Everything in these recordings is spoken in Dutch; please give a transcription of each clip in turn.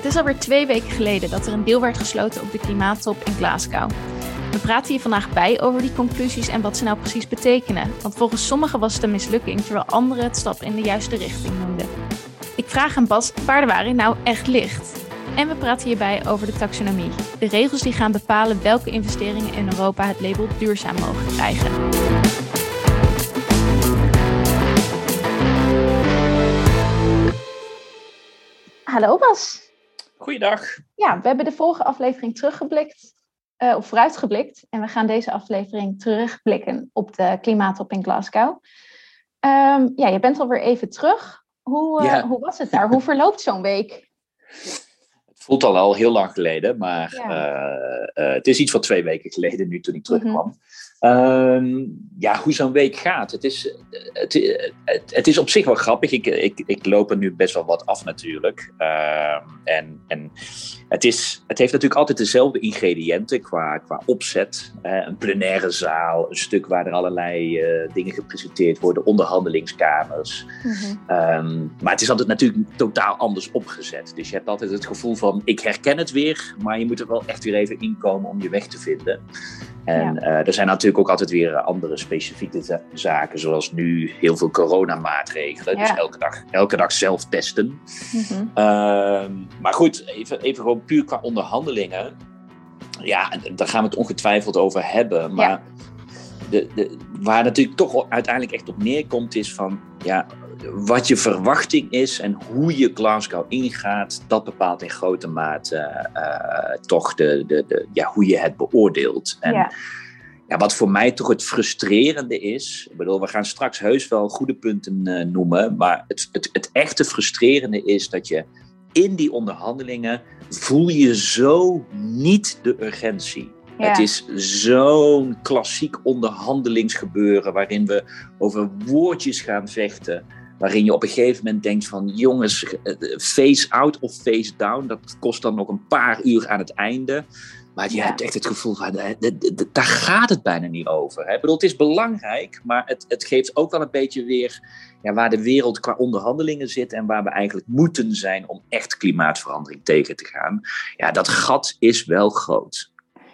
Het is alweer twee weken geleden dat er een deal werd gesloten op de klimaattop in Glasgow. We praten hier vandaag bij over die conclusies en wat ze nou precies betekenen. Want volgens sommigen was het een mislukking, terwijl anderen het stap in de juiste richting noemden. Ik vraag aan Bas waar de waarheid nou echt ligt. En we praten hierbij over de taxonomie. De regels die gaan bepalen welke investeringen in Europa het label duurzaam mogen krijgen. Hallo Bas. Goeiedag. Ja, we hebben de vorige aflevering teruggeblikt, uh, of vooruitgeblikt. En we gaan deze aflevering terugblikken op de klimaattop in Glasgow. Um, ja, je bent alweer even terug. Hoe, uh, hoe was het daar? hoe verloopt zo'n week? Het voelt al al heel lang geleden, maar ja. uh, het is iets van twee weken geleden nu toen ik terugkwam. Mm -hmm. Uh, ja, hoe zo'n week gaat. Het is, het, het, het, is op zich wel grappig. Ik, ik, ik loop er nu best wel wat af natuurlijk. Uh, en en het, is, het heeft natuurlijk altijd dezelfde ingrediënten qua, qua opzet. Uh, een plenaire zaal, een stuk waar er allerlei uh, dingen gepresenteerd worden, onderhandelingskamers. Mm-hmm. Um, maar het is altijd natuurlijk totaal anders opgezet. Dus je hebt altijd het gevoel van, ik herken het weer, maar je moet er wel echt weer even inkomen om je weg te vinden. En ja. uh, er zijn natuurlijk ook altijd weer andere specifieke zaken, zoals nu heel veel coronamaatregelen. Ja. Dus elke dag, elke dag zelf testen. Mm-hmm. Uh, maar goed, even, even gewoon puur qua onderhandelingen. Ja, daar gaan we het ongetwijfeld over hebben. Maar ja. de, de, waar natuurlijk toch uiteindelijk echt op neerkomt, is van ja, wat je verwachting is en hoe je Glasgow ingaat, dat bepaalt in grote mate uh, toch de, de, de, ja, hoe je het beoordeelt. En ja. Ja. wat voor mij toch het frustrerende is, ik bedoel, we gaan straks heus wel goede punten uh, noemen, maar het, het, het echte frustrerende is dat je in die onderhandelingen voel je zo niet de urgentie. Ja. Het is zo'n klassiek onderhandelingsgebeuren waarin we over woordjes gaan vechten waarin je op een gegeven moment denkt van jongens, face out of face down, dat kost dan nog een paar uur aan het einde. Maar je ja. hebt echt het gevoel van, daar gaat het bijna niet over. Hè? Ik bedoel, het is belangrijk, maar het, het geeft ook wel een beetje weer ja, waar de wereld qua onderhandelingen zit en waar we eigenlijk moeten zijn om echt klimaatverandering tegen te gaan. Ja, dat gat is wel groot.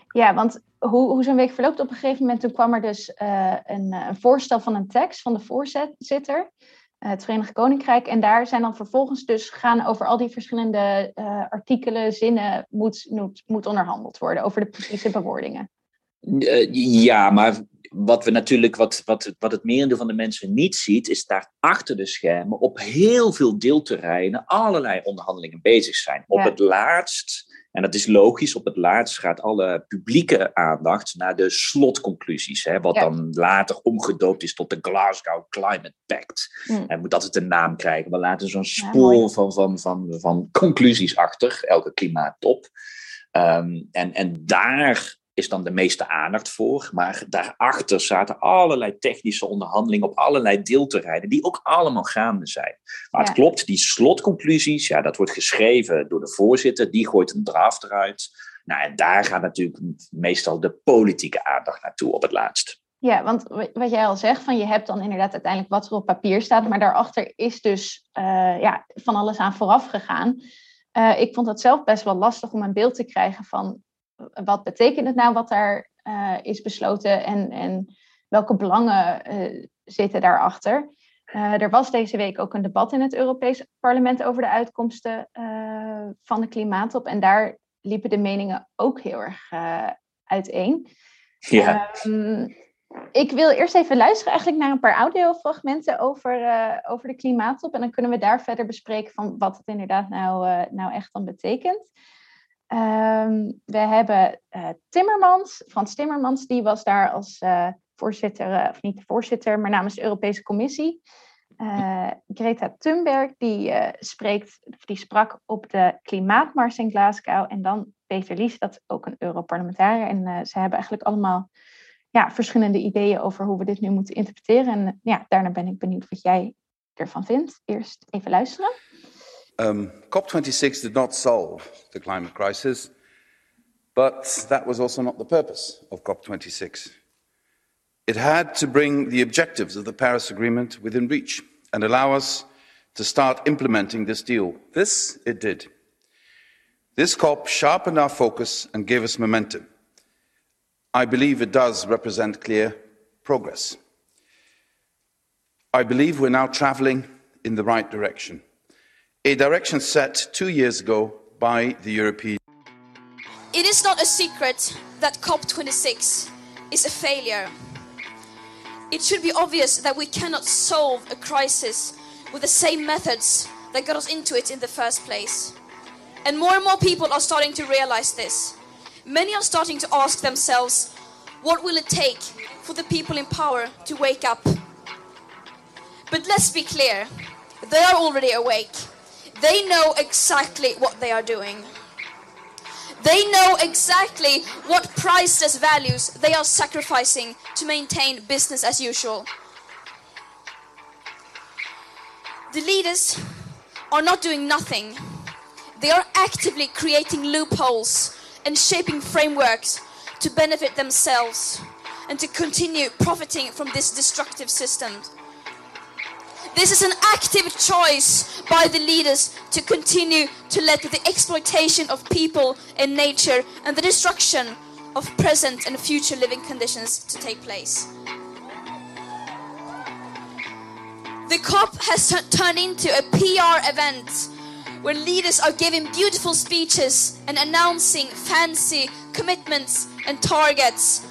Ja, want hoe, hoe zo'n week verloopt, op een gegeven moment toen kwam er dus uh, een, een voorstel van een tekst van de voorzitter het Verenigd Koninkrijk. En daar zijn dan vervolgens dus gaan over al die verschillende uh, artikelen, zinnen, moet, moet, moet onderhandeld worden, over de precieze bewoordingen. Uh, ja, maar wat we natuurlijk, wat, wat, wat het merendeel van de mensen niet ziet, is daar achter de schermen op heel veel deelterreinen allerlei onderhandelingen bezig zijn. Op het laatst en dat is logisch. Op het laatst gaat alle publieke aandacht naar de slotconclusies. Hè, wat ja. dan later omgedoopt is tot de Glasgow Climate Pact. Mm. En moet altijd een naam krijgen. We laten zo'n spoor ja, van, van, van, van conclusies achter, elke klimaattop. Um, en, en daar is dan de meeste aandacht voor. Maar daarachter zaten allerlei technische onderhandelingen op allerlei deelterreinen, die ook allemaal gaande zijn. Maar ja. het klopt, die slotconclusies, ja, dat wordt geschreven door de voorzitter, die gooit een draft eruit. Nou, en daar gaat natuurlijk meestal de politieke aandacht naartoe op het laatst. Ja, want wat jij al zegt, van je hebt dan inderdaad uiteindelijk wat er op papier staat, maar daarachter is dus uh, ja, van alles aan vooraf gegaan. Uh, ik vond het zelf best wel lastig om een beeld te krijgen van wat betekent het nou wat daar uh, is besloten en, en welke belangen uh, zitten daarachter? Uh, er was deze week ook een debat in het Europees Parlement over de uitkomsten van de klimaattop. En daar liepen de meningen ook heel erg uiteen. Ja. Um, ik wil eerst even luisteren eigenlijk naar een paar audiofragmenten over, over de klimaattop. En dan kunnen we daar verder bespreken van wat het inderdaad nou, nou echt dan betekent. Um, we hebben uh, Timmermans, Frans Timmermans, die was daar als uh, voorzitter, uh, of niet voorzitter, maar namens de Europese Commissie. Greta Thunberg, die, spreekt, die sprak op de klimaatmars in Glasgow. En dan Peter Lies, dat is ook een Europarlementariër. En ze hebben eigenlijk allemaal ja, verschillende ideeën over hoe we dit nu moeten interpreteren. En ja, daarna ben ik benieuwd wat jij ervan vindt. Eerst even luisteren. Um, COP26 did not solve the climate crisis, but that was also not the purpose of COP26. It had to bring the objectives of the Paris Agreement within reach and allow us to start implementing this deal. This it did. This COP sharpened our focus and gave us momentum. I believe it does represent clear progress. I believe we're now traveling in the right direction, a direction set two years ago by the European. It is not a secret that COP26 is a failure. It should be obvious that we cannot solve a crisis with the same methods that got us into it in the first place. And more and more people are starting to realize this. Many are starting to ask themselves, what will it take for the people in power to wake up? But let's be clear, they are already awake. They know exactly what they are doing. They know exactly what priceless values they are sacrificing to maintain business as usual. The leaders are not doing nothing. They are actively creating loopholes and shaping frameworks to benefit themselves and to continue profiting from this destructive system. This is an active choice by the leaders to continue to let the exploitation of people and nature and the destruction of present and future living conditions to take place. The COP has turned into a PR event where leaders are giving beautiful speeches and announcing fancy commitments and targets,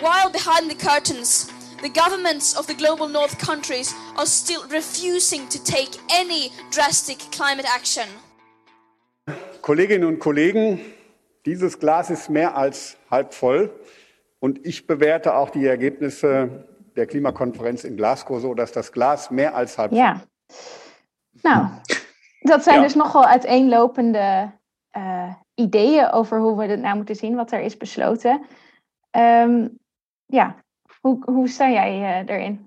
while behind the curtains, the governments of the global north countries are still refusing to take any drastic climate action. Kolleginnen und Kollegen, dieses Glas ist mehr als halb voll und ich bewerte auch die Ergebnisse der Klimakonferenz in Glasgow so, dass das Glas mehr als halb voll Ja. Nou, dat zijn Ja. dus nogal uiteenlopende eh, ideeën over hoe we het nou moeten zien, wat er is besloten. Ehm, ja, hoe, hoe sta jij eh, erin?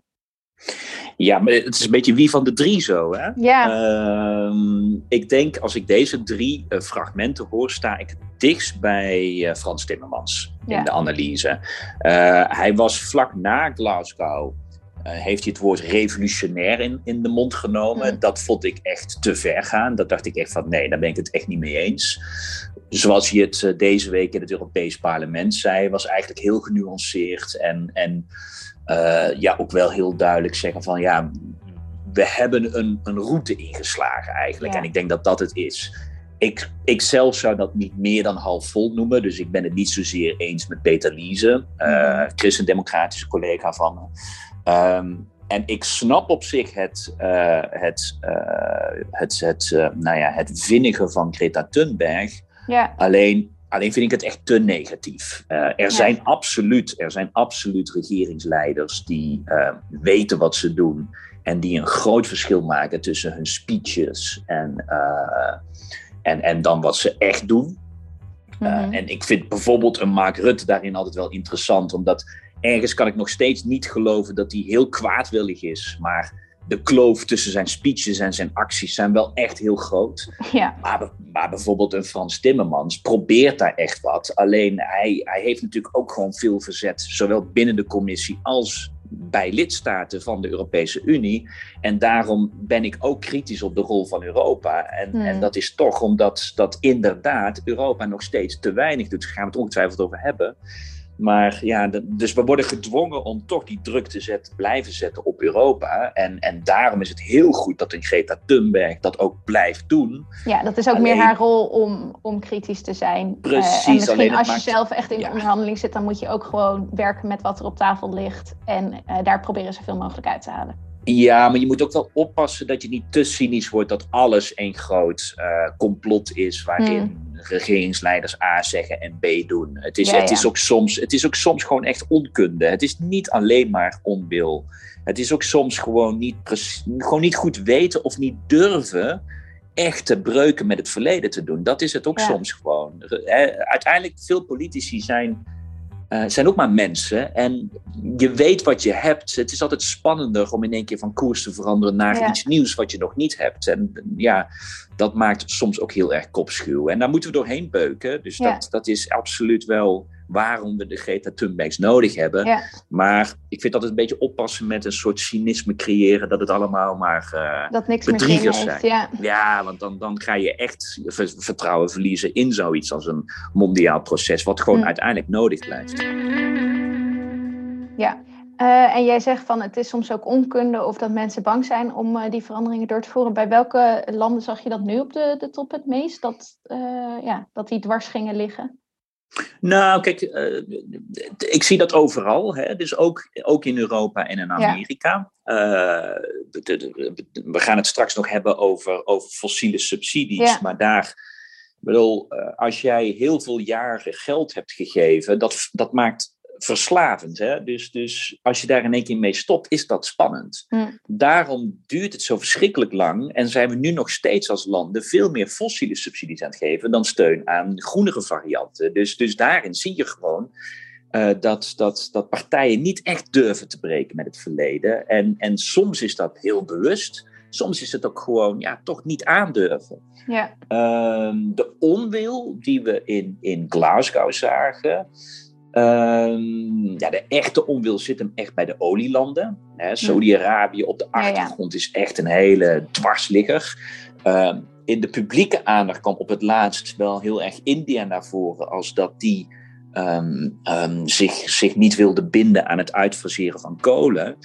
Ja, maar het is een beetje wie van de drie zo, hè? Ja, Ehm, ik denk, als ik deze drie eh, fragmenten hoor, sta ik het dichtst bij eh, Frans Timmermans Ja. in de analyse. Hij was vlak na Glasgow, heeft hij het woord revolutionair in, in de mond genomen. Mm. Dat vond ik echt te ver gaan. Dat dacht ik echt van, nee, daar ben ik het echt niet mee eens. Zoals hij het eh, deze week in het Europees Parlement zei, was eigenlijk heel genuanceerd en... en eh, ja, ook wel heel duidelijk zeggen van ja, we hebben een, een route ingeslagen eigenlijk. Ja. En ik denk dat dat het is. Ik, ik zelf zou dat niet meer dan half vol noemen. Dus ik ben het niet zozeer eens met Peter Liese, Mhm. christendemocratische collega van me. Ehm, en ik snap op zich het, eh, het, het, het, nou ja, het vinnigen van Greta Thunberg. Ja, Alleen, alleen vind ik het echt te negatief. Eh, er, Ja. zijn absoluut, er zijn absoluut regeringsleiders die eh, weten wat ze doen. En die een groot verschil maken tussen hun speeches en, eh, en, en dan wat ze echt doen. Mhm. en ik vind bijvoorbeeld een Mark Rutte daarin altijd wel interessant. Omdat ergens kan ik nog steeds niet geloven dat hij heel kwaadwillig is. Maar de kloof tussen zijn speeches en zijn acties zijn wel echt heel groot. ja, Maar, maar bijvoorbeeld een Frans Timmermans probeert daar echt wat. Alleen hij, hij heeft natuurlijk ook gewoon veel verzet, zowel binnen de commissie als bij lidstaten van de Europese Unie. En daarom ben ik ook kritisch op de rol van Europa. En, Hmm. en dat is toch omdat dat inderdaad Europa nog steeds te weinig doet. Daar gaan we het ongetwijfeld over hebben. Maar ja, de- dus we worden gedwongen om toch die druk te zetten, blijven zetten op Europa. En, en daarom is het heel goed dat een Greta Thunberg dat ook blijft doen. ja, dat is ook Alleen- meer haar rol om, om kritisch te zijn. Eh, Precies, en misschien alleen als je maakt- zelf echt in Ja. onderhandeling zit, dan moet je ook gewoon werken met wat er op tafel ligt. En eh, daar proberen zoveel mogelijk uit te halen. Ja, maar je moet ook wel oppassen dat je niet te cynisch wordt dat alles één groot eh, complot is waarin regeringsleiders A zeggen en B doen. Het is, Ja, het, ja. is ook soms, het is ook soms gewoon echt onkunde. Het is niet alleen maar onwil. Het is ook soms gewoon niet, gewoon niet goed weten of niet durven echte breuken met het verleden te doen. Dat is het ook Ja. soms gewoon. Uiteindelijk, veel politici zijn eh, zijn ook maar mensen. En je weet wat je hebt. Het is altijd spannender om in één keer van koers te veranderen naar Ja. iets nieuws wat je nog niet hebt. En ja, dat maakt soms ook heel erg kopschuw. En daar moeten we doorheen beuken. Dus Ja. dat, dat is absoluut wel waarom we de Greta Thunbergs nodig hebben. Ja. Maar ik vind dat het een beetje oppassen met een soort cynisme creëren, dat het allemaal maar uh, dat niks bedriegers heeft, zijn. ja. Ja, want dan, dan ga je echt ver- vertrouwen verliezen in zoiets als een mondiaal proces, wat gewoon Hm. uiteindelijk nodig blijft. Ja, Eh, en jij zegt van het is soms ook onkunde of dat mensen bang zijn om eh, die veranderingen door te voeren. Bij welke landen zag je dat nu op de, de top het meest? Dat, eh, ja, dat die dwars gingen liggen? Nou, kijk, eh, ik zie dat overal. Hè? Dus ook, ook in Europa en in Amerika. Eh, de- de- de- we gaan het straks nog hebben over, over fossiele subsidies. Ja. Maar daar, ik bedoel, eh, als jij heel veel jaren geld hebt gegeven, dat, dat maakt verslavend. Hè? Dus, dus als je daar in één keer mee stopt, is dat spannend. Hm. Daarom duurt het zo verschrikkelijk lang en zijn we nu nog steeds als landen veel meer fossiele subsidies aan het geven dan steun aan groenere varianten. Dus, dus daarin zie je gewoon eh, dat, dat, dat partijen niet echt durven te breken met het verleden. En, en soms is dat heel bewust, soms is het ook gewoon ja, toch niet aandurven. Ja, Ehm, de onwil die we in, in Glasgow zagen. Ehm, ja, de echte onwil zit hem echt bij de olielanden. Hè, Saudi-Arabië op de Ja, ja. achtergrond is echt een hele dwarsligger. Ehm, in de publieke aandacht kwam op het laatst wel heel erg India naar voren, als dat die ehm, zich, zich niet wilde binden aan het uitfaseren van kolen.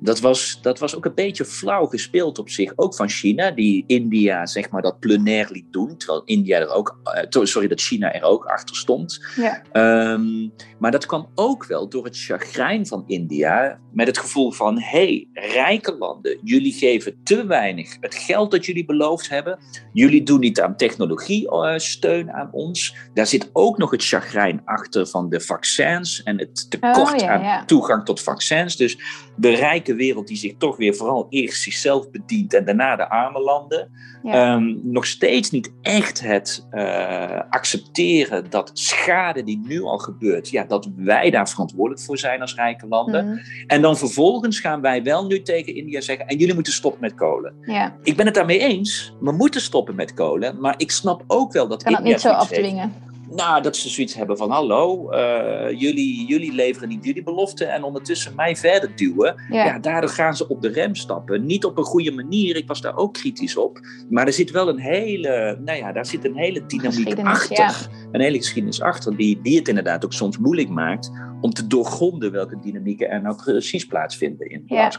Dat was, dat was ook een beetje flauw gespeeld op zich, ook van China, die India zeg maar dat plenair liet doen, terwijl India er ook, eh, sorry, dat China er ook achter stond. ja, Ehm, maar dat kwam ook wel door het chagrijn van India, met het gevoel van, hé, hey, rijke landen, jullie geven te weinig het geld dat jullie beloofd hebben, jullie doen niet aan technologie-steun aan ons. Daar zit ook nog het chagrijn achter van de vaccins en het tekort Oh, ja, aan toegang tot vaccins. Dus de rijke wereld die zich toch weer vooral eerst zichzelf bedient en daarna de arme landen. Ja. Ehm, nog steeds niet echt het eh, accepteren dat schade die nu al gebeurt, ja, dat wij daar verantwoordelijk voor zijn als rijke landen. Mhm. En dan vervolgens gaan wij wel nu tegen India zeggen, en jullie moeten stoppen met kolen. ja. Ik ben het daarmee eens, we moeten stoppen met kolen, maar ik snap ook wel dat kan dat India niet zo heeft. Nou, dat ze zoiets hebben van hallo, eh, jullie, jullie leveren niet jullie beloften en ondertussen mij verder duwen. Ja. Ja. daardoor gaan ze op de rem stappen. Niet op een goede manier, ik was daar ook kritisch op. Maar er zit wel een hele, nou ja, daar zit een hele dynamiek achter. ja. Een hele geschiedenis achter, die, die het inderdaad ook soms moeilijk maakt om te doorgronden welke dynamieken er nou precies plaatsvinden in Ja.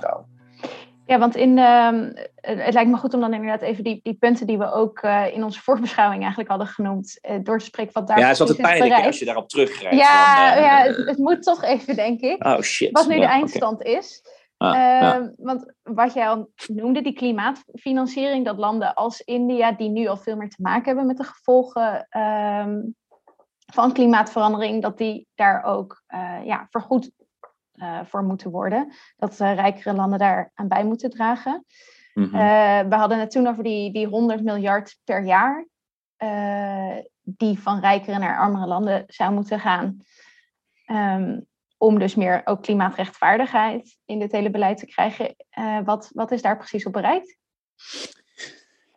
Ja, want in, ehm, het lijkt me goed om dan inderdaad even die, die punten die we ook eh, in onze voorbeschouwing eigenlijk hadden genoemd, eh, door te spreken wat daar Ja, het is altijd pijnlijk als je daarop teruggrijpt. Ja, van, eh, ja het, het moet toch even, denk ik. Oh shit. Wat nu Ja, de eindstand is. Ah, ja. Ehm, Want wat jij al noemde, die klimaatfinanciering, dat landen als India, die nu al veel meer te maken hebben met de gevolgen ehm, van klimaatverandering, dat die daar ook ja, vergoed voor moeten worden. Dat eh, rijkere landen daar aan bij moeten dragen. Mhm. Eh, we hadden het toen over die, die 100 miljard per jaar, eh, die van rijkere naar armere landen zou moeten gaan. Ehm, om dus meer ook klimaatrechtvaardigheid in dit hele beleid te krijgen. Eh, wat, wat is daar precies op bereikt?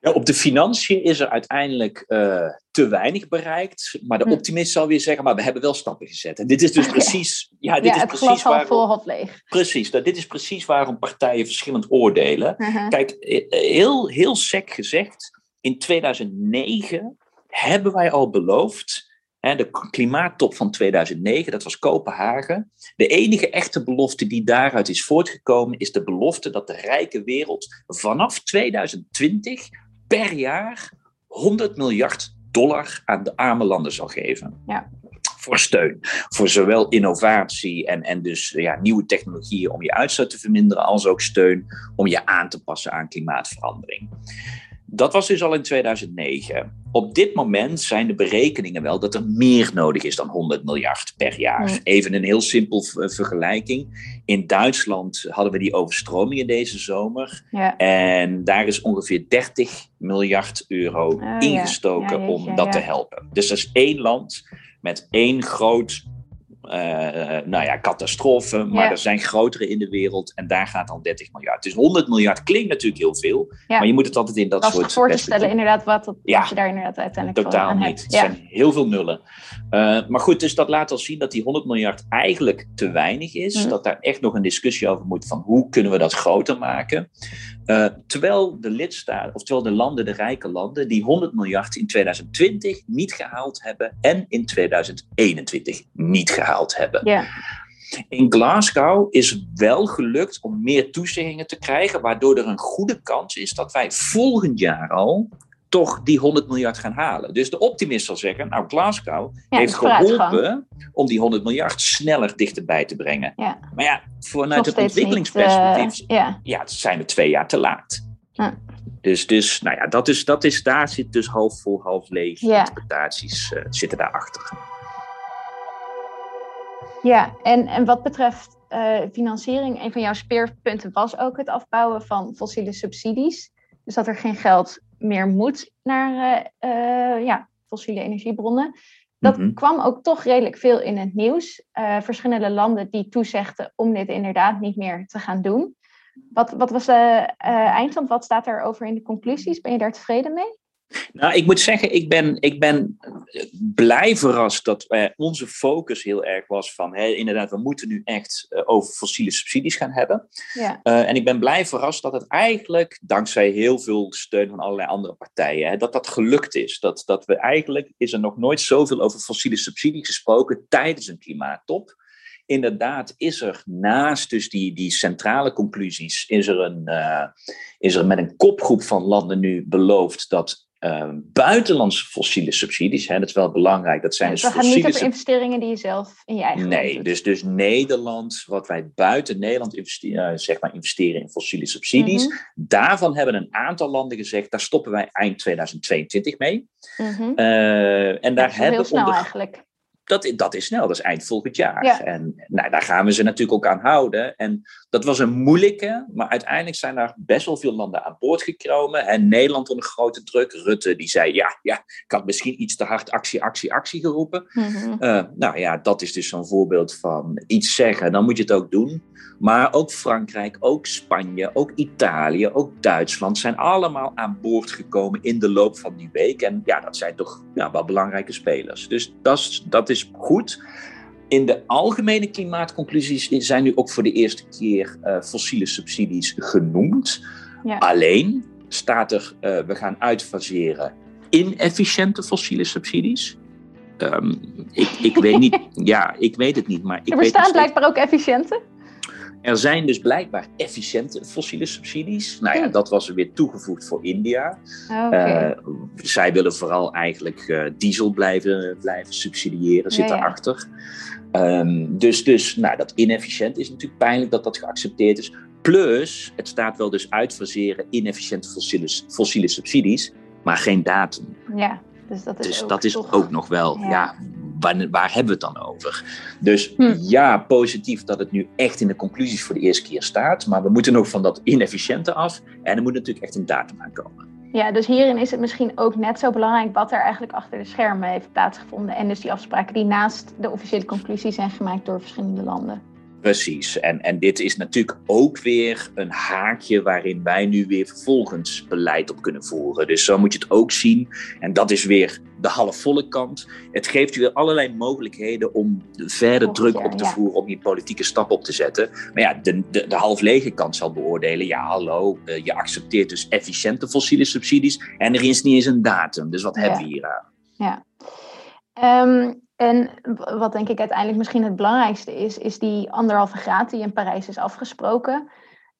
Ja, op de financiën is er uiteindelijk eh, te weinig bereikt. Maar de Hm. optimist zal weer zeggen, maar we hebben wel stappen gezet. En dit is dus precies, ja, dit ja, is het precies glas waarom, vol, half leeg. precies, dat, dit is precies waarom partijen verschillend oordelen. Mhm. Kijk, eh, heel, heel sec gezegd, in 2009 hebben wij al beloofd, hè, de klimaattop van 2009, dat was Kopenhagen. De enige echte belofte die daaruit is voortgekomen, is de belofte dat de rijke wereld vanaf 2020 per jaar 100 miljard dollar aan de arme landen zal geven. Ja. Voor steun. Voor zowel innovatie en, en dus ja, nieuwe technologieën om je uitstoot te verminderen, als ook steun om je aan te passen aan klimaatverandering. Dat was dus al in 2009. Op dit moment zijn de berekeningen wel dat er meer nodig is dan 100 miljard per jaar. Ja. Even een heel simpel v- vergelijking. In Duitsland hadden we die overstromingen deze zomer. Ja. En daar is ongeveer 30 miljard euro Oh, ja. ingestoken Ja, om dat te helpen. Dus dat is één land met één groot nou ja, catastrofen, maar er zijn grotere in de wereld en daar gaat dan 30 miljard. Dus 100 miljard klinkt natuurlijk heel veel, maar je moet het altijd in dat, soort... voor te stellen inderdaad wat, dat, ja, je daar inderdaad uiteindelijk totaal niet. Het zijn heel veel nullen. Uh, maar goed, dus dat laat al zien dat die 100 miljard eigenlijk te weinig is. Mm. Dat daar echt nog een discussie over moet van hoe kunnen we dat groter maken. Uh, terwijl de lidstaten, of terwijl de landen, de rijke landen, die 100 miljard in 2020 niet gehaald hebben en in 2021 niet gehaald hebben. Ja. In Glasgow is wel gelukt om meer toezeggingen te krijgen, waardoor er een goede kans is dat wij volgend jaar al toch die 100 miljard gaan halen. Dus de optimist zal zeggen, nou Glasgow heeft geholpen om die 100 miljard sneller dichterbij te brengen. Ja. Maar ja, vanuit het ontwikkelingsperspectief uh, ja. ja, zijn we twee jaar te laat. Ja. Dus, dus nou ja, dat is, dat is, daar zit dus half vol, half leeg interpretaties uh, zitten daarachter. Ja, en, en wat betreft uh, financiering, een van jouw speerpunten was ook het afbouwen van fossiele subsidies. Dus dat er geen geld meer moet naar uh, ja, fossiele energiebronnen. Dat mhm. kwam ook toch redelijk veel in het nieuws. Uh, verschillende landen die toezegden om dit inderdaad niet meer te gaan doen. Wat, wat was de eindstand? Wat staat erover in de conclusies? Ben je daar tevreden mee? Nou, ik moet zeggen, ik ben, ik ben blij verrast dat uh, onze focus heel erg was van, inderdaad, we moeten nu echt uh, over fossiele subsidies gaan hebben. Ja. Uh, en ik ben blij verrast dat het eigenlijk, dankzij heel veel steun van allerlei andere partijen, hè, dat dat gelukt is. Dat, dat we eigenlijk, is er nog nooit zoveel over fossiele subsidies gesproken tijdens een klimaattop inderdaad is er naast dus die, die centrale conclusies, is er, een, uh, is er met een kopgroep van landen nu beloofd dat uh, buitenlandse fossiele subsidies, hè, dat is wel belangrijk. Dat zijn dus we gaan niet over investeringen die je zelf in je eigen Nee, dus, dus Nederland, wat wij buiten Nederland investeren, uh, zeg maar investeren in fossiele subsidies, mm-hmm. daarvan hebben een aantal landen gezegd, daar stoppen wij eind 2022 mee. Mm-hmm. Uh, en daar hebben heel snel onder... eigenlijk dat, dat is snel, dat is eind volgend jaar. Ja. En nou, daar gaan we ze natuurlijk ook aan houden. En dat was een moeilijke, maar uiteindelijk zijn er best wel veel landen aan boord gekomen. En Nederland onder grote druk. Rutte die zei, ja, ja ik had misschien iets te hard actie, actie, actie geroepen. Mm-hmm. Uh, nou ja, dat is dus zo'n voorbeeld van iets zeggen, dan moet je het ook doen. Maar ook Frankrijk, ook Spanje, ook Italië, ook Duitsland zijn allemaal aan boord gekomen in de loop van die week. En ja, dat zijn toch ja, wel belangrijke spelers. Dus dat is, dat is goed. In de algemene klimaatconclusies zijn nu ook voor de eerste keer uh, fossiele subsidies genoemd. Ja. Alleen staat er, uh, we gaan uitfaseren inefficiënte fossiele subsidies. Um, ik, ik weet niet, ja, ik weet het niet, maar ik Er bestaan blijkbaar ook efficiënte. Er zijn dus blijkbaar efficiënte fossiele subsidies. Nou ja, dat was er weer toegevoegd voor India. Okay. Uh, zij willen vooral eigenlijk uh, diesel blijven, blijven subsidiëren, zit ja. Um, dus dus nou, dat inefficiënt is natuurlijk pijnlijk dat dat geaccepteerd is. Plus, het staat wel dus uitfaseren inefficiënte fossiele, fossiele subsidies, maar geen datum. Ja, dus dat is, dus ook, dat is toch... ook nog wel, ja, ja waar, waar, hebben we het dan over? Dus hm. ja, positief dat het nu echt in de conclusies voor de eerste keer staat. Maar we moeten nog van dat inefficiënte af. En er moet natuurlijk echt een datum aankomen. Ja, dus hierin is het misschien ook net zo belangrijk wat er eigenlijk achter de schermen heeft plaatsgevonden. En dus die afspraken die naast de officiële conclusies zijn gemaakt door verschillende landen. Precies. En, en dit is natuurlijk ook weer een haakje waarin wij nu weer vervolgens beleid op kunnen voeren. Dus zo moet je het ook zien. En dat is weer de halfvolle kant. Het geeft je weer allerlei mogelijkheden om verder oh, druk ja, op te ja. voeren, om die politieke stap op te zetten. Maar ja, de, de, de half lege kant zal beoordelen, ja hallo, uh, je accepteert dus efficiënte fossiele subsidies en er is niet eens een datum. Dus wat ja. hebben we hier aan? Ja. Um, en wat denk ik uiteindelijk misschien het belangrijkste is, is die anderhalve graad die in Parijs is afgesproken.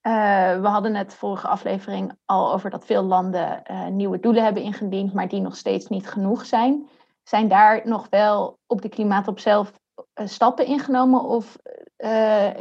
Uh, we hadden het vorige aflevering al over dat veel landen uh, nieuwe doelen hebben ingediend, maar die nog steeds niet genoeg zijn. Zijn daar nog wel op de klimaatop zelf uh, stappen ingenomen? Of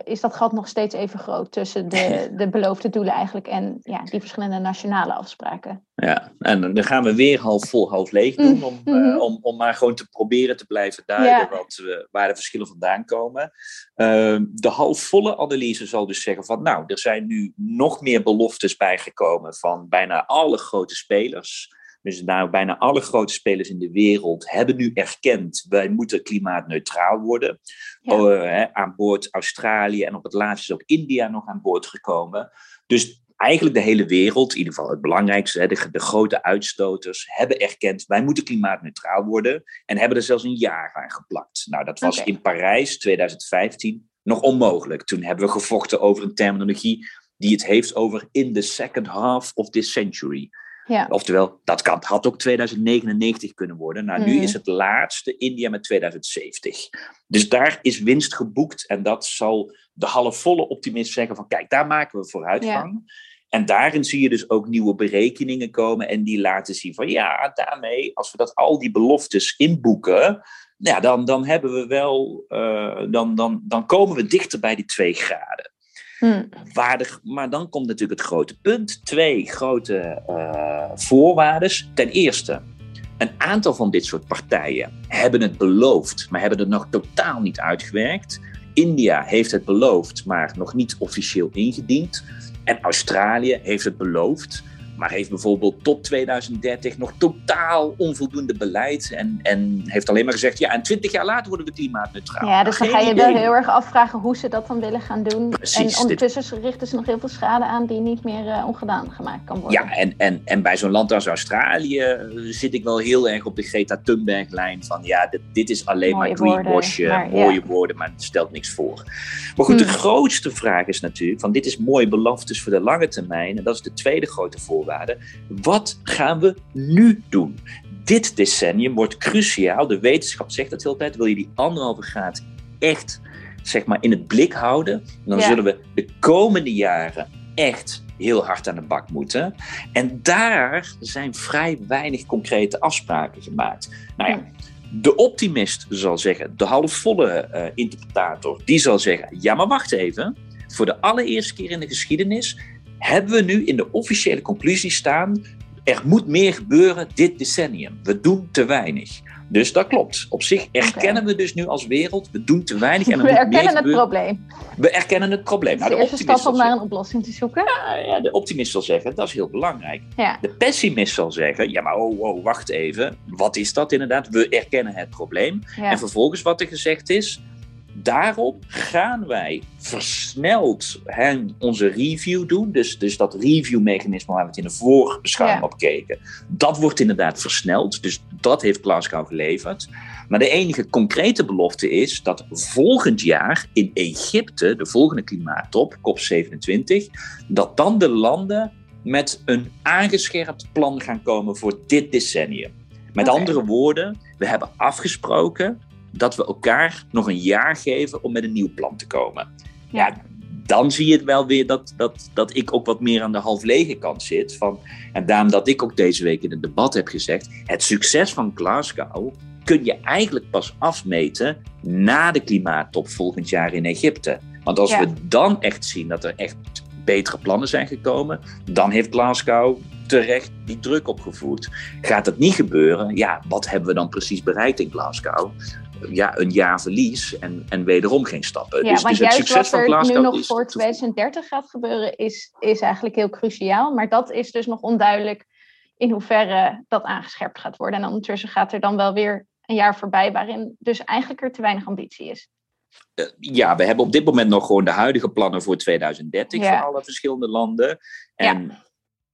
is dat gat nog steeds even groot tussen de, de beloofde doelen eigenlijk en ja, die verschillende nationale afspraken? Ja, en dan gaan we weer half vol, half leeg doen. Om, mm-hmm. uh, om, om maar gewoon te proberen te blijven duiden ja. wat, uh, waar de verschillen vandaan komen. Uh, de halfvolle analyse zal dus zeggen van nou, er zijn nu nog meer beloftes bijgekomen van bijna alle grote spelers. Dus nou, bijna alle grote spelers in de wereld hebben nu erkend, wij moeten klimaatneutraal worden. Ja. Oh, hè, aan boord Australië en op het laatst is ook India nog aan boord gekomen. Dus eigenlijk de hele wereld, in ieder geval het belangrijkste, de, de, grote uitstoters, hebben erkend, wij moeten klimaatneutraal worden en hebben er zelfs een jaar aan geplakt. Nou, dat was in Parijs 2015 nog onmogelijk. Toen hebben we gevochten over een terminologie die het heeft over in the second half of this century. Ja. Oftewel, dat kan, had ook 2099 kunnen worden. Nou, nu mhm. is het laatste India met 2070. Dus daar is winst geboekt. En dat zal de halfvolle optimist zeggen van... kijk, daar maken we vooruitgang. En daarin zie je dus ook nieuwe berekeningen komen. En die laten zien van ja, daarmee, als we dat al die beloftes inboeken... Ja, dan, dan hebben we wel... Uh, dan, dan, dan komen we dichter bij die twee graden. Hmm. Waardig, maar dan komt natuurlijk het grote punt. Twee grote uh, voorwaarden. Ten eerste, een aantal van dit soort partijen hebben het beloofd, maar hebben het nog totaal niet uitgewerkt. India heeft het beloofd, maar nog niet officieel ingediend. En Australië heeft het beloofd, maar heeft bijvoorbeeld tot 2030 nog totaal onvoldoende beleid. En, en heeft alleen maar gezegd, ja, en 20 jaar later worden we klimaatneutraal. Ja, dus dan ga je wel heel erg afvragen hoe ze dat dan willen gaan doen. Precies, en ondertussen richten ze nog heel veel schade aan die niet meer uh, ongedaan gemaakt kan worden. Ja, en, en, en bij zo'n land als Australië eh, zit ik wel heel erg op de Greta Thunberg-lijn van, ja, dit, dit is alleen maar greenwashje, mooie woorden, maar het stelt niks voor. Maar goed, de hmm. grootste vraag is natuurlijk, van dit is mooie beloftes voor de lange termijn. En dat is de tweede grote voorwaarde wat gaan we nu doen? Dit decennium wordt cruciaal. De wetenschap zegt dat heel tijd. Wil je die anderhalve graad echt zeg maar, in het blik houden, dan zullen we de komende jaren echt heel hard aan de bak moeten. En daar zijn vrij weinig concrete afspraken gemaakt. Nou ja, de optimist zal zeggen, de halfvolle uh, interpretator, die zal zeggen: ja, maar wacht even. Voor de allereerste keer in de geschiedenis hebben we nu in de officiële conclusie staan, er moet meer gebeuren dit decennium. We doen te weinig. Dus dat klopt. Op zich erkennen we dus nu als wereld, we doen te weinig. En we erkennen het probleem. We erkennen het probleem. Nou, de, eerste stap om naar een oplossing te zoeken. Ja, ja, de optimist zal zeggen, dat is heel belangrijk. Ja. De pessimist zal zeggen, ja maar oh, oh, wacht even. Wat is dat inderdaad? We erkennen het probleem. En vervolgens wat er gezegd is, daarop gaan wij versneld onze review doen. Dus, dus dat review-mechanisme waar we het in de vorige beschouwing op keken, dat wordt inderdaad versneld. Dus dat heeft Glasgow geleverd. Maar de enige concrete belofte is dat volgend jaar in Egypte, de volgende klimaattop, COP27, dat dan de landen met een aangescherpt plan gaan komen voor dit decennium. Met andere woorden, we hebben afgesproken dat we elkaar nog een jaar geven om met een nieuw plan te komen. Ja, dan zie je het wel weer dat, dat, dat ik ook wat meer aan de half lege kant zit. Van, en daarom dat ik ook deze week in het debat heb gezegd: het succes van Glasgow kun je eigenlijk pas afmeten na de klimaattop volgend jaar in Egypte. Want als we dan echt zien dat er echt betere plannen zijn gekomen, dan heeft Glasgow terecht die druk opgevoerd. Gaat dat niet gebeuren, ja, wat hebben we dan precies bereikt in Glasgow? Ja, een jaar verlies en, en wederom geen stappen. Ja, dus, dus het succes wat er nu nog voor 2030 gaat gebeuren, is, is eigenlijk heel cruciaal. Maar dat is dus nog onduidelijk in hoeverre dat aangescherpt gaat worden. En ondertussen gaat er dan wel weer een jaar voorbij waarin dus eigenlijk er te weinig ambitie is. Uh, ja, we hebben op dit moment nog gewoon de huidige plannen voor 2030 ja. voor alle verschillende landen. En ja.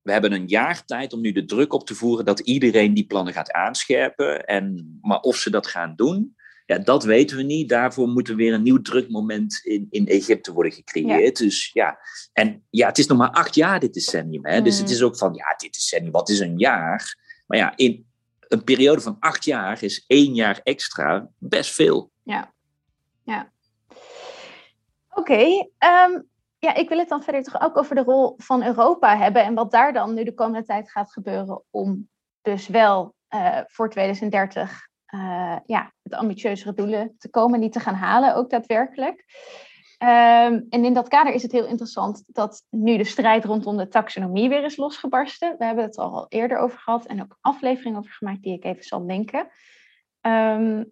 we hebben een jaar tijd om nu de druk op te voeren dat iedereen die plannen gaat aanscherpen. En, maar of ze dat gaan doen, ja, dat weten we niet. Daarvoor moet er weer een nieuw drukmoment in, in Egypte worden gecreëerd. Dus ja, en ja, het is nog maar acht jaar dit decennium. Hè? Dus het mm. is ook van, ja, dit decennium, wat is een jaar? Maar ja, in een periode van acht jaar is één jaar extra best veel. Ja, ja. Oké, ehm, ja, ik wil het dan verder toch ook over de rol van Europa hebben en wat daar dan nu de komende tijd gaat gebeuren om dus wel uh, voor 2030 uh, ja, met ambitieuzere doelen te komen, die te gaan halen, ook daadwerkelijk. Um, en in dat kader is het heel interessant dat nu de strijd rondom de taxonomie weer is losgebarsten. We hebben het al eerder over gehad en ook afleveringen over gemaakt die ik even zal linken. Um,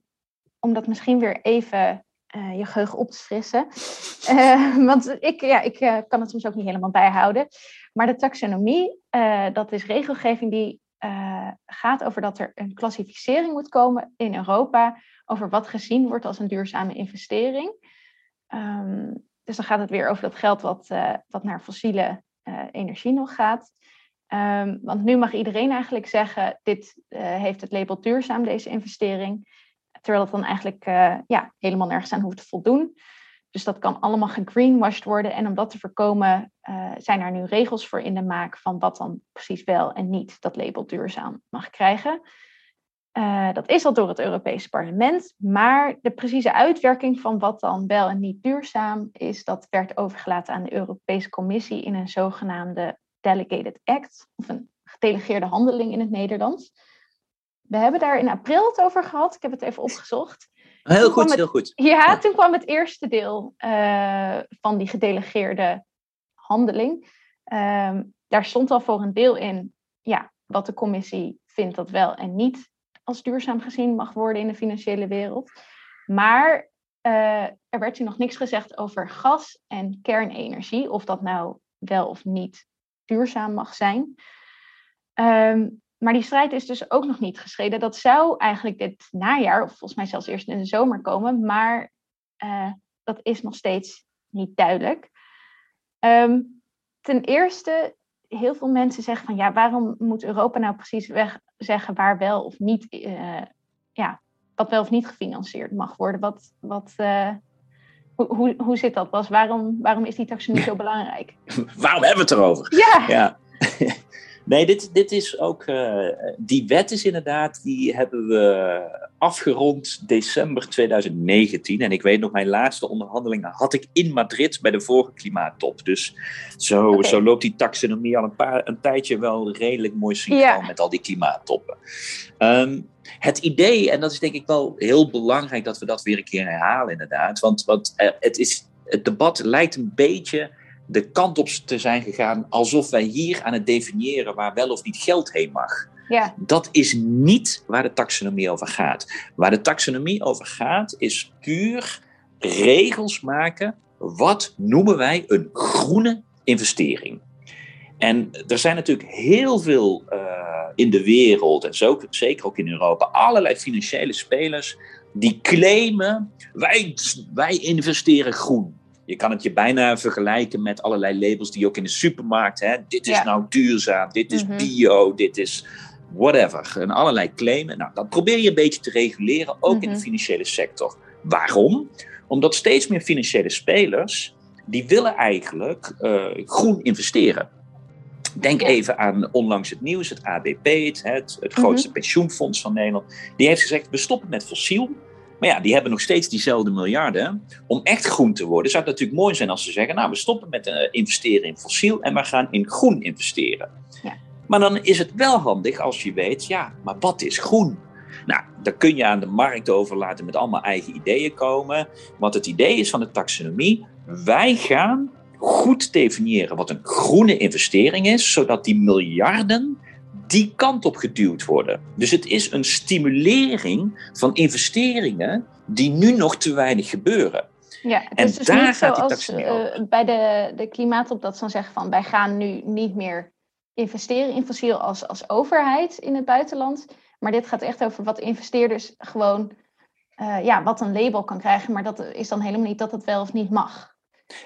om dat misschien weer even uh, je geheugen op te frissen. Uh, want ik, ja, ik kan het soms ook niet helemaal bijhouden. Maar de taxonomie, dat is regelgeving die uh, gaat over dat er een klassificering moet komen in Europa over wat gezien wordt als een duurzame investering. Um, dus dan gaat het weer over dat geld wat, uh, wat naar fossiele uh, energie nog gaat. Um, want nu mag iedereen eigenlijk zeggen, dit heeft het label duurzaam, deze investering. Terwijl het dan eigenlijk ja, helemaal nergens aan hoeft te voldoen. Dus dat kan allemaal gegreenwashed worden. En om dat te voorkomen uh, zijn er nu regels voor in de maak van wat dan precies wel en niet dat label duurzaam mag krijgen. Uh, dat is al door het Europese parlement, maar de precieze uitwerking van wat dan wel en niet duurzaam is, dat werd overgelaten aan de Europese Commissie in een zogenaamde Delegated Act, of een gedelegeerde handeling in het Nederlands. We hebben daar in april het over gehad, ik heb het even opgezocht. Heel goed, heel goed. Ja, toen kwam het eerste deel uh, van die gedelegeerde handeling. Uh, daar stond al voor een deel in ja, wat de commissie vindt dat wel en niet als duurzaam gezien mag worden in de financiële wereld. Maar uh, er werd hier nog niks gezegd over gas en kernenergie, of dat nou wel of niet duurzaam mag zijn. Um, maar die strijd is dus ook nog niet gestreden. Dat zou eigenlijk dit najaar, of volgens mij zelfs eerst in de zomer komen, maar uh, dat is nog steeds niet duidelijk. Um, ten eerste, heel veel mensen zeggen van ja, waarom moet Europa nou precies weg zeggen waar wel of niet, uh, ja, wat wel of niet gefinancierd mag worden? Wat, wat, uh, hoe, hoe, hoe zit dat, Bas? Waarom, waarom is die taxonomie zo belangrijk? waarom hebben we het erover? Ja. ja. Nee, dit, dit is ook. Uh, die wet is inderdaad, die hebben we afgerond december 2019. En ik weet nog, mijn laatste onderhandelingen had ik in Madrid bij de vorige klimaattop. Dus zo, okay. zo loopt die taxonomie al een, paar, een tijdje wel redelijk mooi synchroon met al die klimaattoppen. Um, het idee, en dat is denk ik wel heel belangrijk dat we dat weer een keer herhalen, inderdaad. Want, want uh, het, is, het debat lijkt een beetje de kant op te zijn gegaan alsof wij hier aan het definiëren waar wel of niet geld heen mag. Ja. Dat is niet waar de taxonomie over gaat. Waar de taxonomie over gaat is puur regels maken. Wat noemen wij een groene investering? En er zijn natuurlijk heel veel uh, in de wereld, en zo, zeker ook in Europa, allerlei financiële spelers die claimen: wij, wij investeren groen. Je kan het je bijna vergelijken met allerlei labels die je ook in de supermarkt hebt. Dit is ja. nou duurzaam, dit is mm-hmm. bio, dit is whatever. En allerlei claimen. Nou, dat probeer je een beetje te reguleren, ook in de financiële sector. Waarom? Omdat steeds meer financiële spelers, die willen eigenlijk uh, groen investeren. Denk ja. even aan onlangs het nieuws, het ABP, het, het, het grootste pensioenfonds van Nederland. Die heeft gezegd, we stoppen met fossiel. Maar ja, die hebben nog steeds diezelfde miljarden. Om echt groen te worden, zou het natuurlijk mooi zijn als ze zeggen: Nou, we stoppen met uh, investeren in fossiel en we gaan in groen investeren. Ja. Maar dan is het wel handig als je weet: ja, maar wat is groen? Nou, dan kun je aan de markt overlaten met allemaal eigen ideeën komen. Want het idee is van de taxonomie: wij gaan goed definiëren wat een groene investering is, zodat die miljarden die kant op geduwd worden. Dus het is een stimulering van investeringen die nu nog te weinig gebeuren. Ja, het is en dus daar niet gaat zoals uh, bij de, de klimaatop dat ze dan zeggen van wij gaan nu niet meer investeren in fossiel als, als overheid in het buitenland. Maar dit gaat echt over wat investeerders gewoon, uh, ja, wat een label kan krijgen. Maar dat is dan helemaal niet dat het wel of niet mag.